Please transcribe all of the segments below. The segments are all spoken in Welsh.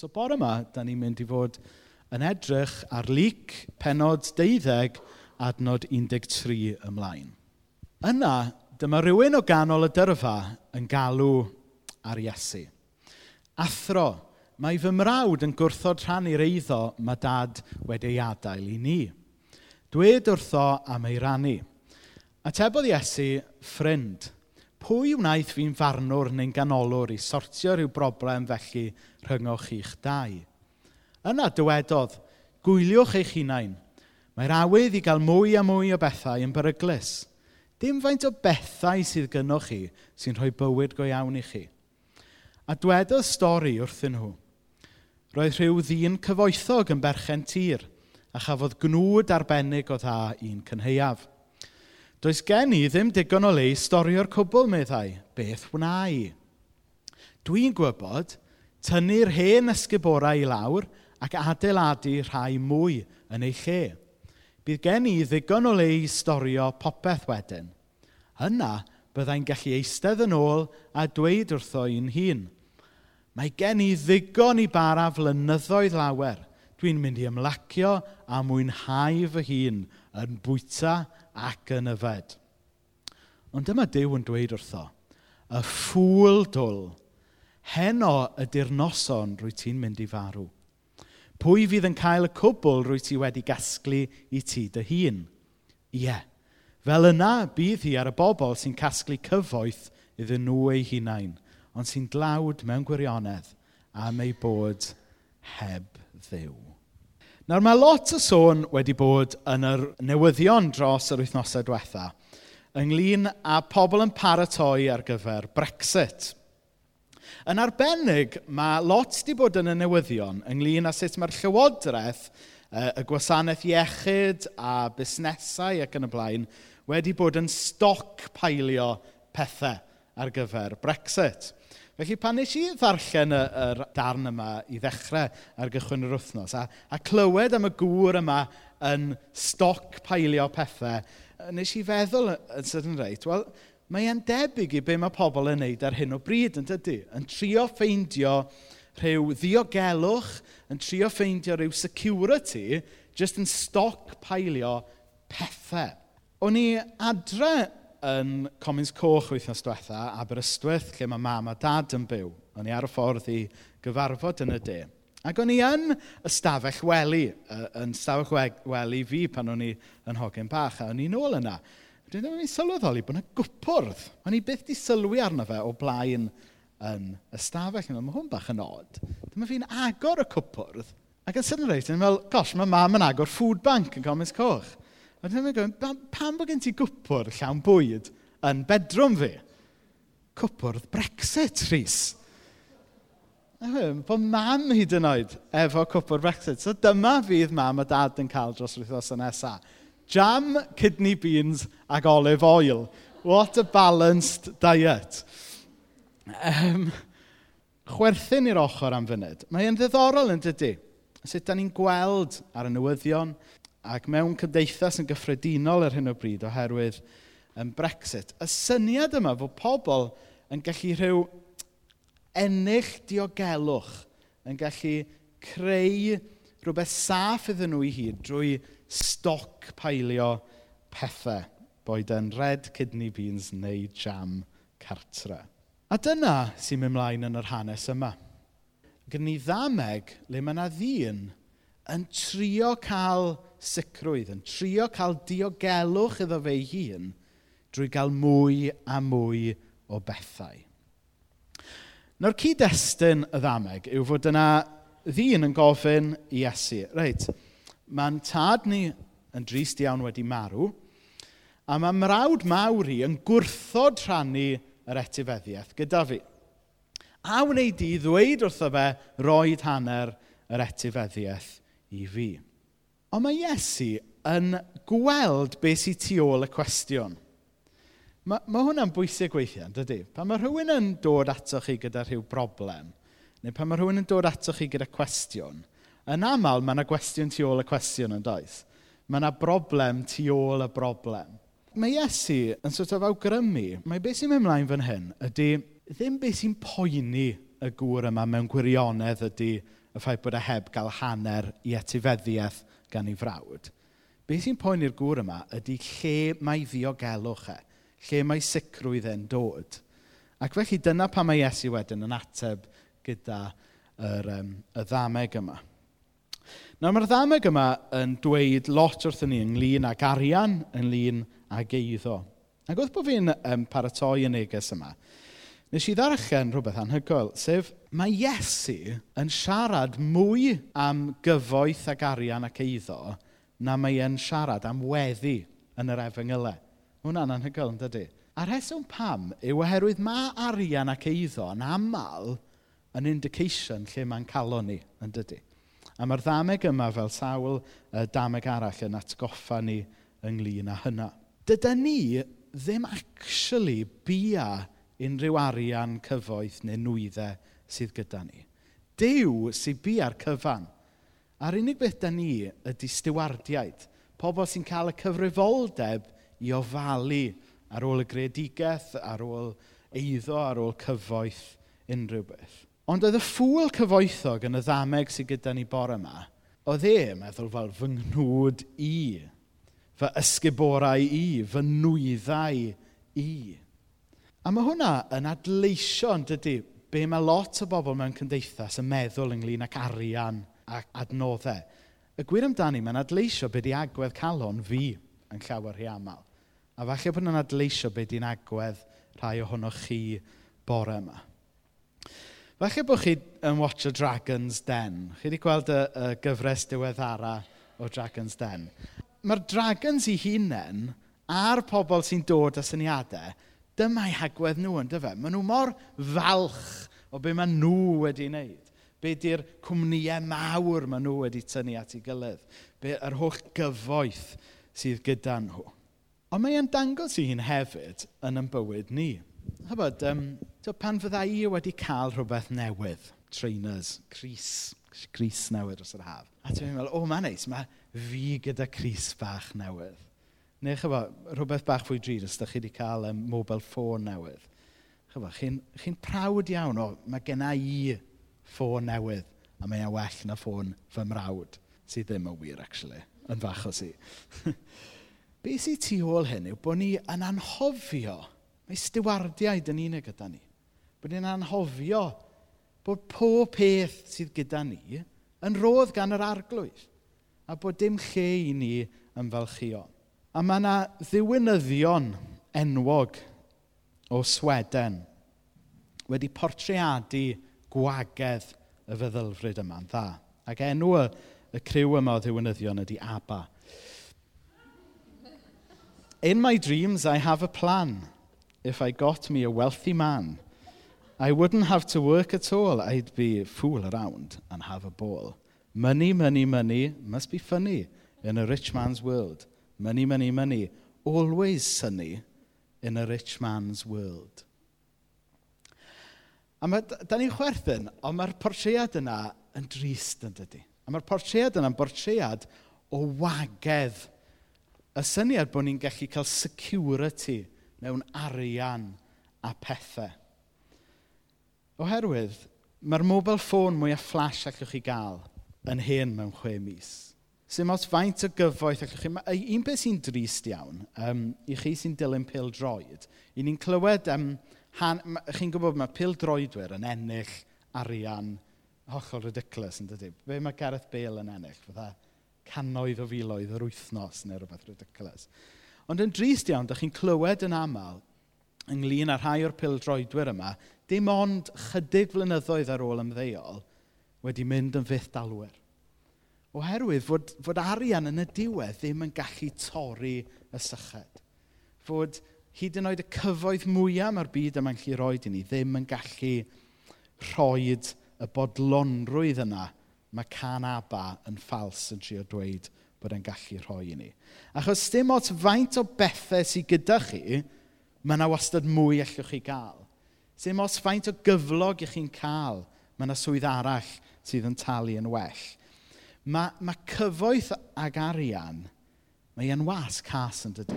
So bore yma, da ni'n mynd i fod yn edrych ar lyc penod 12 adnod 13 ymlaen. Yna, dyma rhywun o ganol y dyrfa yn galw ar Iesu. Athro, mae fy mrawd yn gwrthod rhannu'r eiddo mae dad wedi ei adael i ni. Dwed wrtho am ei rannu. Atebodd Iesu, ffrind, pwy wnaeth fi'n farnwr neu'n ganolwr i sortio rhyw broblem felly rhyngwch chi'ch dau? Yna dywedodd, gwyliwch eich hunain. Mae'r awydd i gael mwy a mwy o bethau yn beryglus. Dim faint o bethau sydd gynnwch chi sy'n rhoi bywyd go iawn i chi. A dwedodd stori wrthyn nhw. Roedd rhyw ddyn cyfoethog yn berchen tir a chafodd gnwd arbennig o dda un cynheuaf. Does gen i ddim digon o le i storio'r cwbl, meddai. Beth wna i? Dwi'n gwybod tynnu'r hen ysguborau i lawr ac adeiladu rhai mwy yn ei lle. Bydd gen i ddigon o le i storio popeth wedyn. Yna byddai'n gallu eistedd yn ôl a dweud wrtho i'n hun. Mae gen i ddigon i bara flynyddoedd lawer Dwi'n mynd i ymlacio a mwynhau fy hun yn bwyta ac yn yfed. Ond dyma Dyw yn dweud wrtho, y ffwl dwl, heno ydy'r noson rwy ti'n mynd i farw. Pwy fydd yn cael y cwbl rwy ti wedi gasglu i ti dy hun? Ie, fel yna bydd hi ar y bobl sy'n casglu cyfoeth iddyn nhw eu hunain, ond sy'n dlawd mewn gwirionedd am ei bod heb ddiw. Nawr mae lot o sôn wedi bod yn yr newyddion dros yr wythnosau diwetha ynglyn â pobl yn paratoi ar gyfer Brexit. Yn arbennig, mae lot wedi bod yn y newyddion ynglyn â sut mae'r llywodraeth, y gwasanaeth iechyd a busnesau ac yn y blaen wedi bod yn stoc pailio pethau ar gyfer Brexit. Felly, pan nes i ddarllen y, y darn yma i ddechrau ar gychwyn yr wythnos, a, a clywed am y gŵr yma yn stoc pailio pethau, nes i feddwl yn sydyn reit, wel, mae e'n debyg i be mae pobl yn neud ar hyn o bryd yn dydy. Yn trio ffeindio rhyw ddiogelwch, yn trio ffeindio rhyw security, jyst yn stoc pailio pethau. O'n i adre yn Comins Coch wythnos diwetha, Aberystwyth, lle mae mam a dad yn byw. O'n i ar y ffordd i gyfarfod yn y de. Ac o'n i yn ystafell wely, yn ystafell wely fi pan o'n i yn hogen bach, a o'n i nôl yna. Dwi'n dweud, o'n i sylweddoli bod yna gwpwrdd. O'n i byth di sylwi arno fe o blaen yn ystafell. Mae hwn bach yn od. Dyma fi'n agor y cwpwrdd. Ac yn sydyn reit, yn meddwl, gosh, mae mam yn agor food bank yn Comins Coch. A dyna mae'n gofyn, pam bod gen ti gwpwr llawn bwyd yn bedrwm fi? Cwpwrdd Brexit, Rhys. Bod mam hyd yn oed efo cwpwr Brexit. So dyma fydd mam a dad yn cael dros wythnos y nesaf. Jam, kidney beans ac olive oil. What a balanced diet. Um, chwerthin i'r ochr am fyned. Mae'n ddiddorol yn dydy. Sut da ni'n gweld ar y newyddion, Ac mewn cymdeithas yn gyffredinol ar hyn o bryd oherwydd yn Brexit. Y syniad yma fod pobl yn gallu rhyw ennill diogelwch, yn gallu creu rhywbeth saff iddyn nhw i hyd drwy stoc pailio pethau, boed yn red kidney beans neu jam cartre. A dyna sy'n mynd mlaen yn yr hanes yma. Gyn ni ddameg le mae yna ddyn yn trio cael sicrwydd, yn trio cael diogelwch iddo fe ei hun drwy gael mwy a mwy o bethau. Nawr cyd-destun y ddameg yw fod yna ddyn yn gofyn i Iesu, reit, mae'n tad ni yn drist iawn wedi marw, a mae mrawd mawr i yn gwrthod rhannu yr etifeddiaeth gyda fi. A wneud i ddweud wrtho fe roed hanner yr etifeddiaeth i fi. Ond mae Iesu yn gweld beth sy'n tu ôl y cwestiwn. Mae, mae hwnna'n bwysig weithiau, dydy? Pan mae rhywun yn dod ato chi gyda rhyw broblem, neu pan mae rhywun yn dod ato chi gyda cwestiwn, yn aml mae yna gwestiwn tu ôl y cwestiwn yn does. Mae yna broblem tu ôl y broblem. Mae Iesu yn sort of awgrymu, mae beth sy'n mynd mlaen fan hyn ydy ddim beth sy'n poeni y gŵr yma mewn gwirionedd ydy y ffaith bod e heb gael hanner i etifeddiaeth gan ei frawd, beth sy'n poeni'r gŵr yma ydy lle mae ddiogelwch e, lle mae sicrwydd e'n dod. Ac felly dyna pa mae Iesu wedyn yn ateb gyda yr, um, y ddameg yma. Nawr mae'r ddameg yma yn dweud lot wrthyn ni ynglyn ag arian, ynglyn ag eiddo. Ac oedd bod fi'n um, paratoi y neges yma, Nes i ddarllen rhywbeth anhygoel, sef mae Iesu yn siarad mwy am gyfoeth ac arian ac eiddo na mae e'n siarad am weddi yn yr efengylau. Hwna'n anhygoel, yn dydy? A rheswm pam yw oherwydd mae arian ac eiddo yn aml yn indication lle mae'n calon ni, yn dydy? A mae'r ddameg yma fel sawl uh, dameg arall yn atgoffa ni ynglyn â hynna. Dyda ni ddim actually bia unrhyw arian, cyfoeth neu nwyddau sydd gyda ni. Dyw sydd bu ar cyfan. A'r unig beth da ni ydy stiwardiaid. Pobl sy'n cael y cyfrifoldeb i ofalu ar ôl y gredigaeth, ar ôl eiddo, ar ôl cyfoeth, unrhyw beth. Ond oedd y ffwl cyfoethog yn y ddameg sydd gyda ni bore yma, oedd e meddwl fel fy nghnwd i, fy ysguborau i, fy nwyddau i. A mae hwnna yn adleisio, yn dydy, be mae lot o bobl mewn cymdeithas yn meddwl ynglyn ac arian a adnoddau. Y gwir amdani, mae'n adleisio be di agwedd calon fi yn llawer rhy aml. A falle bod yn adleisio be di'n agwedd rhai ohonoch chi bore yma. Falle bod chi yn watch o Dragon's Den. Chi wedi gweld y, y gyfres diweddara o Dragon's Den. Mae'r dragons i hunain a'r pobl sy'n dod â syniadau Dyma'u hagwedd nhw, yn dyfa. Maen nhw mor falch o be maen nhw wedi wneud. Be di'r cwmnïau mawr maen nhw wedi tynnu at ei gilydd? Be, yr holl gyfoeth sydd gyda nhw. Ond mae'n dangos i hun hefyd yn ein bywyd ni. Hybod, um, so pan fydda i wedi cael rhywbeth newydd, trainers, Cris, Cris newydd dros yr haf. A dwi'n meddwl, o, oh, mae'n neis, mae fi gyda Cris bach newydd. Neu chyfa, rhywbeth bach fwy drud os ydych chi wedi cael um, mobile ffôn newydd. Chyfa, chi'n chi prawd iawn o, mae genna i ffôn newydd a mae'n well na ffôn fy mrawd, sydd ddim yn wir, actually, yn fach o si. Be sy'n tu ôl hyn yw bod ni yn anhofio, mae stiwardiaid yn unig gyda ni, bod ni'n anhofio bod pob peth sydd gyda ni yn rodd gan yr arglwydd a bod dim lle i ni yn falchio. A mae yna ddiwynyddion enwog o Sweden wedi portreadu gwagedd y feddylfryd yma'n dda. Ac enw y, y criw yma o ddiwynyddion ydy ABBA. In my dreams I have a plan. If I got me a wealthy man, I wouldn't have to work at all. I'd be fool around and have a ball. Money, money, money must be funny in a rich man's world. Money, money, money. Always sunny in a rich man's world. A mae, da ni'n chwerthin, ond mae'r portread yna yn drist yn dydy. A mae'r portread yna'n portread o wagedd. Y syniad bod ni'n gallu cael security mewn arian a pethau. Oherwydd, mae'r mobile phone mwyaf flash allwch chi gael yn hen mewn chwe mis. Sym os faint o gyfoeth allwch chi... Ma, un beth sy'n drist iawn, um, i chi sy'n dilyn pil droed, i ni'n clywed, um, han, chi'n gwybod mae pil droedwyr yn ennill arian hollol ridiculous, yn dydy. Be mae Gareth Bale yn ennill? Fydda cannoedd o filoedd yr wythnos neu rhywbeth ridiculous. Ond yn drist iawn, da chi'n clywed yn aml ynglyn â rhai o'r pildroedwyr yma, dim ond chydig flynyddoedd ar ôl ymddeol wedi mynd yn fydd dalwyr. Oherwydd fod, fod arian yn y diwedd ddim yn gallu torri y syched. Fod hyd yn oed y cyfoedd mwyaf mae'r byd yma'n gallu rhoi i ni ddim yn gallu rhoi y bodlonrwydd yna mae can aba yn ffals yn trio dweud bod e'n gallu rhoi i ni. Achos dim ots faint o bethau sydd gyda chi, mae yna wastad mwy allwch chi gael. Dim ots faint o gyflog i chi'n cael, mae yna swydd arall sydd yn talu yn well. Mae, mae cyfoeth ag arian, mae e'n was cas yn dydy,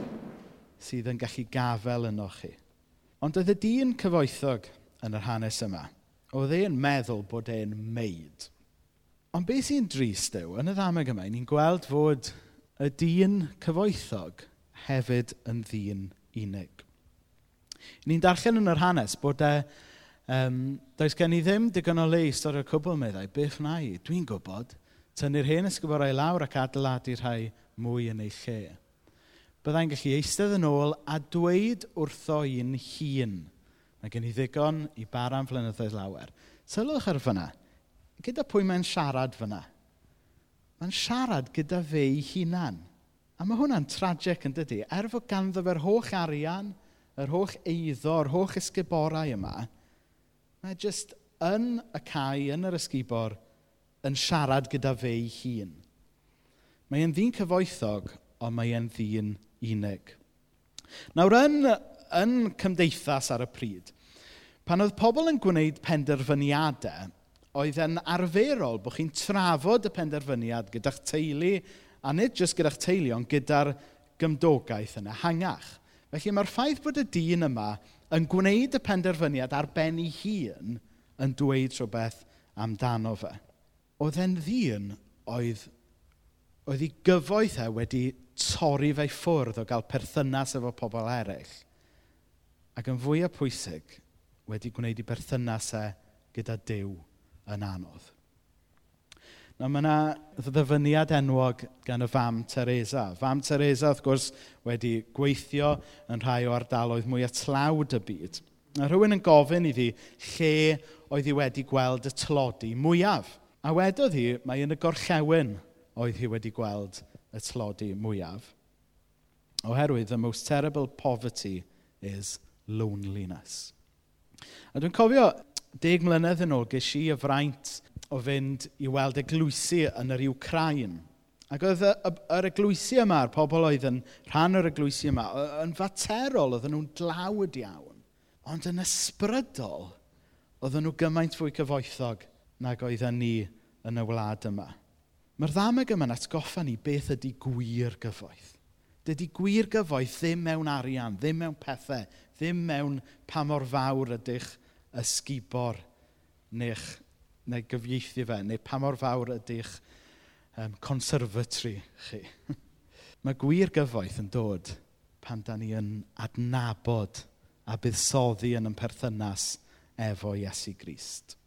sydd yn gallu gafel yno chi. Ond oedd y dyn cyfoethog yn yr hanes yma, oedd e'n meddwl bod e'n meid. Ond beth sy'n drist yw, yn y ddameg yma, ni'n gweld fod y dyn cyfoethog hefyd yn ddyn unig. Ni'n darllen yn yr hanes bod e, um, does gen i ddim digon o le i stori cwbl meddai, beth wna i, dwi'n gwybod tynnu'r hen ysgyborau lawr ac adeiladu rhai mwy yn ei lle. Byddai'n gallu eistedd yn ôl a dweud wrtho i'n hun. Mae gen i ddigon i baran flynyddoedd lawer. Sylwch ar fyna. Gyda pwy mae'n siarad fyna? Mae'n siarad gyda fe ei hunan. A mae hwnna'n tragic yn dydy. Er fod ganddo fe'r holl arian, yr holl eiddo, yr holl ysgiborau yma, mae jyst yn y cae, yn yr ysgubor, yn siarad gyda fe ei hun. Mae e'n ddyn cyfoethog, ond mae e'n ddyn unig. Nawr, yn, yn cymdeithas ar y pryd, pan oedd pobl yn gwneud penderfyniadau, oedd yn arferol bod chi'n trafod y penderfyniad gyda'ch teulu, a nid jyst gyda'ch teulu, ond gyda'r gymdogaeth yn ehangach. Felly mae'r ffaith bod y dyn yma yn gwneud y penderfyniad ar ben ei hun yn dweud rhywbeth amdano fe oedd e'n ddyn oedd, oedd ei gyfoeth e wedi torri fe ffwrdd o gael perthynas efo pobl eraill. Ac yn fwyaf pwysig, wedi gwneud i berthynas e gyda Dyw yn anodd. Nawr mae yna ddyfyniad enwog gan y fam Teresa. Fam Teresa, wrth gwrs, wedi gweithio yn rhai o ardaloedd mwy atlawd y byd. A rhywun yn gofyn iddi lle oedd hi wedi gweld y tlodi mwyaf. A wedodd hi, mae yn y gorllewin oedd hi wedi gweld y tlodi mwyaf. Oherwydd, the most terrible poverty is loneliness. A dwi'n cofio, deg mlynedd yn ôl, ges i y fraint o fynd i weld eglwysi yn yr Ukraine. Ac oedd yr eglwysi yma, yr pobl oedd yn rhan o'r eglwysi yma, yn faterol, oedden nhw'n dlawd iawn. Ond yn ysbrydol, oedden nhw gymaint fwy cyfoethog nag oedden ni yn y wlad yma. Mae'r ddameg yma'n atgoffa ni beth ydy gwir gyfoeth. Dydy gwir gyfoeth ddim mewn arian, ddim mewn pethau, ddim mewn pa mor fawr ydych ysgubor neu'ch neu gyfieithu fe, neu pa mor fawr ydych um, conservatory chi. Mae gwir gyfoeth yn dod pan da ni yn adnabod a buddsoddi yn yn perthynas efo Iesu Grist.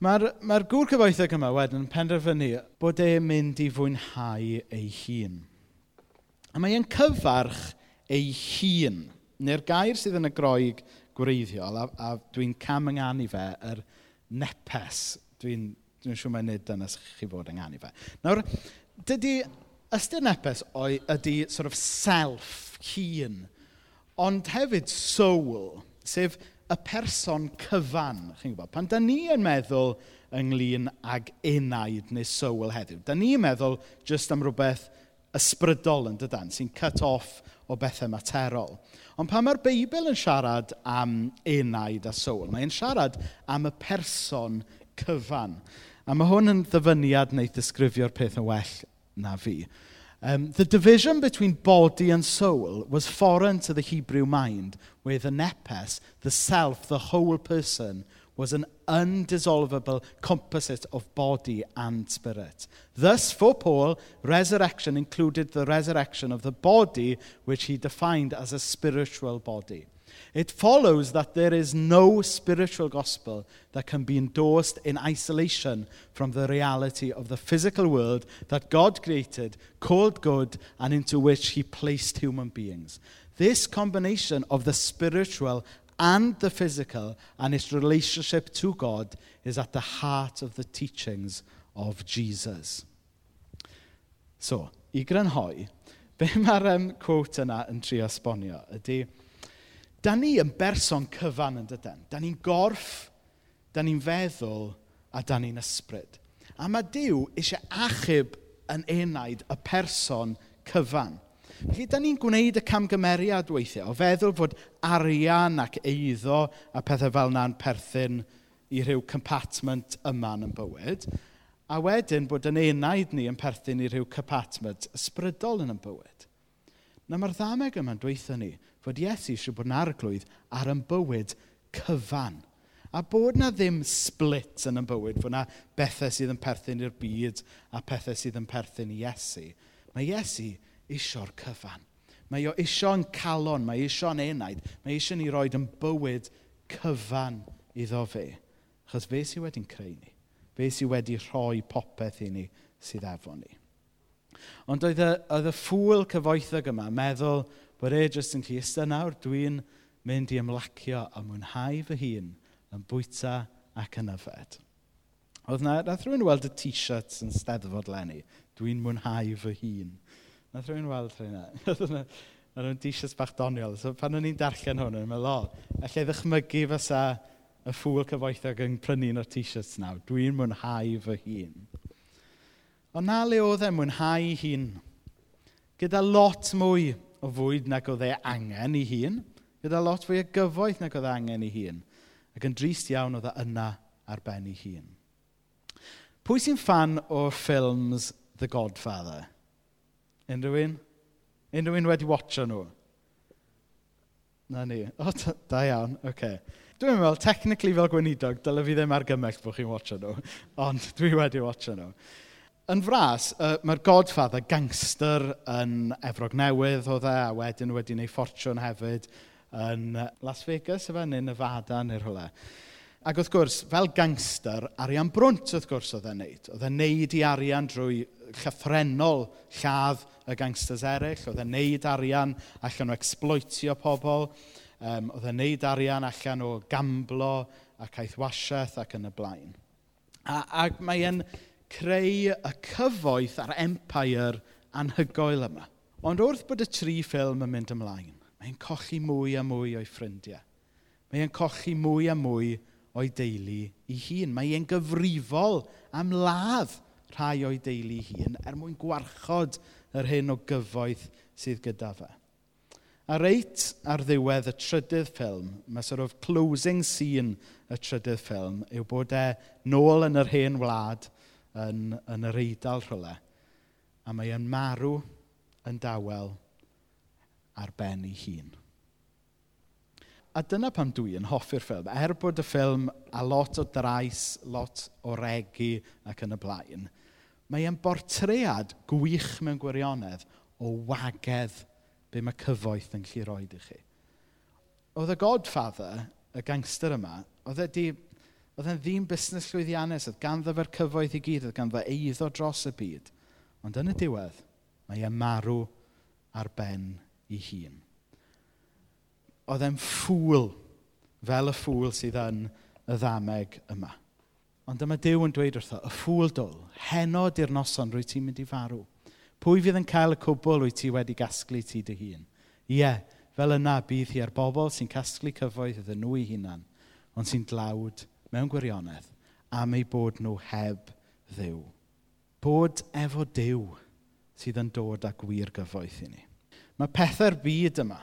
Mae'r mae gŵr cyfoethog yma wedyn yn penderfynu bod e'n mynd i fwynhau ei hun. A mae e'n cyfarch ei hun, neu'r gair sydd yn y groeg gwreiddiol, a, a dwi'n cam ynganu fe, yr nepes. Dwi'n dwi siŵr mae'n nid dyna chi fod ynganu fe. Nawr, dydy ystyr nepes o'i, ydy sort of self, hun, ond hefyd soul, sef y person cyfan. Chi'n gwybod, pan da ni yn meddwl ynglyn ag unaid neu sywl heddiw, da ni'n meddwl jyst am rhywbeth ysbrydol yn dydan, sy'n cut off o bethau materol. Ond pan mae'r Beibl yn siarad am unaid a soul, mae'n siarad am y person cyfan. A mae hwn yn ddyfyniad neu ddisgrifio'r peth yn well na fi. Um, the division between body and soul was foreign to the Hebrew mind where the nepes, the self, the whole person, was an undissolvable composite of body and spirit. Thus, for Paul, resurrection included the resurrection of the body, which he defined as a spiritual body. It follows that there is no spiritual gospel that can be endorsed in isolation from the reality of the physical world that God created, called good, and into which He placed human beings. This combination of the spiritual and the physical and its relationship to God is at the heart of the teachings of Jesus. So, i grynhoi, be mae'r um, quote yna yn trio esbonio ydy, da ni yn berson cyfan yn dydyn. Da ni'n gorff, da ni'n feddwl a da ni'n ysbryd. A mae Dyw eisiau achub yn enaid y person cyfan. Felly, da ni'n gwneud y camgymeriad weithiau o feddwl fod arian ac eiddo a pethau fel na'n perthyn i rhyw compartment yma yn bywyd, a wedyn bod yn enaid ni yn perthyn i rhyw compartment ysbrydol yn y bywyd. Na mae'r ddameg yma'n dweithio ni fod Iesu eisiau bod yn arglwydd ar yn bywyd cyfan. A bod na ddim split yn y bywyd, fod na bethau sydd yn perthyn i'r byd a pethau sydd yn perthyn i Iesu. Mae Iesu isio'r cyfan. Mae o isio'n calon, mae isio'n enaid, mae isio ni roed yn bywyd cyfan iddo fe. Chos fe sydd wedi'n creu ni. Fe sydd wedi rhoi popeth i ni sydd efo ni. Ond oedd y, oedd y ffwl cyfoethog yma meddwl bod e jyst yn clu ystyn nawr, dwi'n mynd i ymlacio a mwynhau fy hun yn bwyta ac yn yfed. Oedd na, nath rhywun weld y t-shirts yn steddfod lenni. Dwi'n mwynhau fy hun Nath rhywun weld hynna. Mae nhw'n dishes bach doniol. So pan o'n i'n darllen hwn, o'n meddwl, o, allai ddychmygu fysa y ffwl cyfoethog yn prynu'n o'r t-shirts nawr. Dwi'n mwynhau fy hun. Ond na le oedd e mwynhau ei hun. Gyda lot mwy o fwyd nag oedd e angen ei hun. Gyda lot fwy o gyfoeth nag oedd e angen ei hun. Ac yn drist iawn oedd e yna ar ben ei hun. Pwy sy'n fan o'r ffilms The Godfather? Unrhyw un? Unrhyw un wedi watcha nhw? Na ni. O, oh, da iawn. Oce. Okay. Dwi'n meddwl, technically fel gweinidog, dylai fi ddim argymell bod chi'n watcha nhw, ond dwi wedi watcha nhw. Yn fras, uh, mae'r godfather gangster yn Efrog Newydd o dde, a wedyn wedi wneud ffortiwn hefyd yn Las Vegas, efe, neu Nevada, neu rhywle. Ac wrth gwrs, fel gangster, arian brwnt wrth gwrs oedd e'n neud. Oedd e'n neud i arian drwy llyffrennol lladd y gangsters eraill. Oedd e'n neud arian allan o exploitio pobl. Um, oedd e'n neud arian allan o gamblo ac aethwasiaeth ac yn y blaen. A, ac mae e'n creu y cyfoeth a'r empire anhygoel yma. Ond wrth bod y tri ffilm yn mynd ymlaen, mae'n cochi mwy a mwy o'i ffrindiau. Mae'n cochi mwy a mwy o'i deulu ei hun. Mae e'n gyfrifol am ladd rhai o'i deulu ei hun er mwyn gwarchod yr hyn o gyfoeth sydd gyda fe. A reit ar ddiwedd y trydydd ffilm, mae sort of closing scene y trydydd ffilm, yw bod e nôl yn yr hen wlad yn, yn yr eidl rhywle. A mae e'n marw yn dawel ar ben ei hun. A dyna pam dwi yn hoffi'r ffilm. Er bod y ffilm a lot o drais, lot o regu ac yn y blaen, mae e'n bortread gwych mewn gwirionedd o wagedd be mae cyfoeth yn gallu roed i chi. Oedd y godfather, y gangster yma, oedd e di, oedd e'n ddim busnes llwyddiannus, oedd ganddo fe'r cyfoeth i gyd, oedd ganddo eiddo dros y byd. Ond yn y diwedd, mae e marw ar ben ei hun oedd e'n ffwl, fel y ffwl sydd yn y ddameg yma. Ond dyma Dyw yn dweud wrtho, y ffwl dwl, henod i'r noson rwy ti'n mynd i farw. Pwy fydd yn cael y cwbl wyt ti wedi gasglu ti dy hun? Ie, fel yna bydd hi ar bobl sy'n casglu cyfoeth iddyn nhw i hunan, ond sy'n dlawd mewn gwirionedd am eu bod nhw heb ddiw. Bod efo Dyw sydd yn dod â gwir gyfoeth i ni. Mae pethau'r byd yma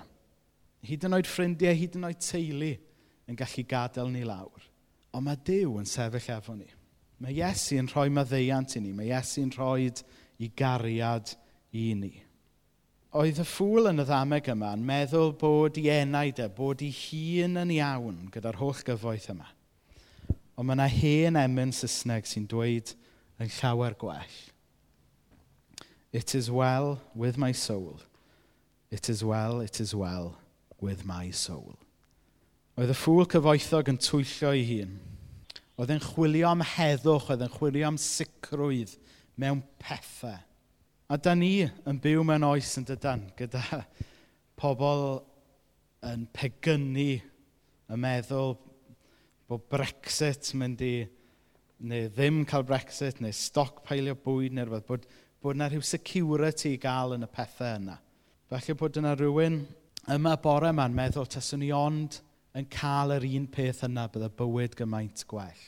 hyd yn oed ffrindiau, hyd yn oed teulu yn gallu gadael ni lawr. Ond mae Dyw yn sefyll efo ni. Mae Iesu yn rhoi maddeiant i ni. Mae Iesu yn rhoi i gariad i ni. Oedd y ffwl yn y ddameg yma yn meddwl bod i enaid e, bod i hun yn iawn gyda'r holl gyfoeth yma. Ond mae yna hen emyn Saesneg sy'n dweud yn llawer gwell. It is well with my soul. It is well, it is well with my soul. Oedd y ffwl cyfoethog yn twyllio ei hun. Oedd e'n chwilio am heddwch, oedd e'n chwilio am sicrwydd mewn pethau. A da ni yn byw mewn oes yn dydan gyda pobl yn pegynnu y meddwl bod Brexit mynd i neu ddim cael Brexit, neu stoc peilio bwyd, neu rhywbeth, bod, bod yna rhyw security i gael yn y pethau yna. Felly bod yna rhywun yma bore yma'n meddwl taswn ni ond yn cael yr un peth yna bydd y bywyd gymaint gwell.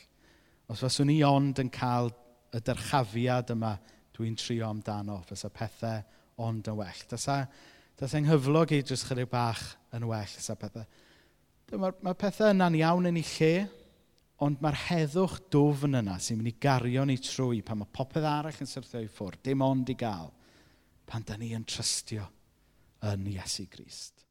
Os faswn ni ond yn cael y dyrchafiad yma dwi'n trio amdano, fysa pethau ond yn well. Dysa, dysa nghyflog i jyst chydig bach yn well, fysa pethau. Mae ma pethau yna'n iawn yn ei lle, ond mae'r heddwch dofn yna sy'n mynd i gario ni trwy pan mae popeth arall yn syrthio i ffwrdd, dim ond i gael, pan da ni yn trystio yn Iesu Grist.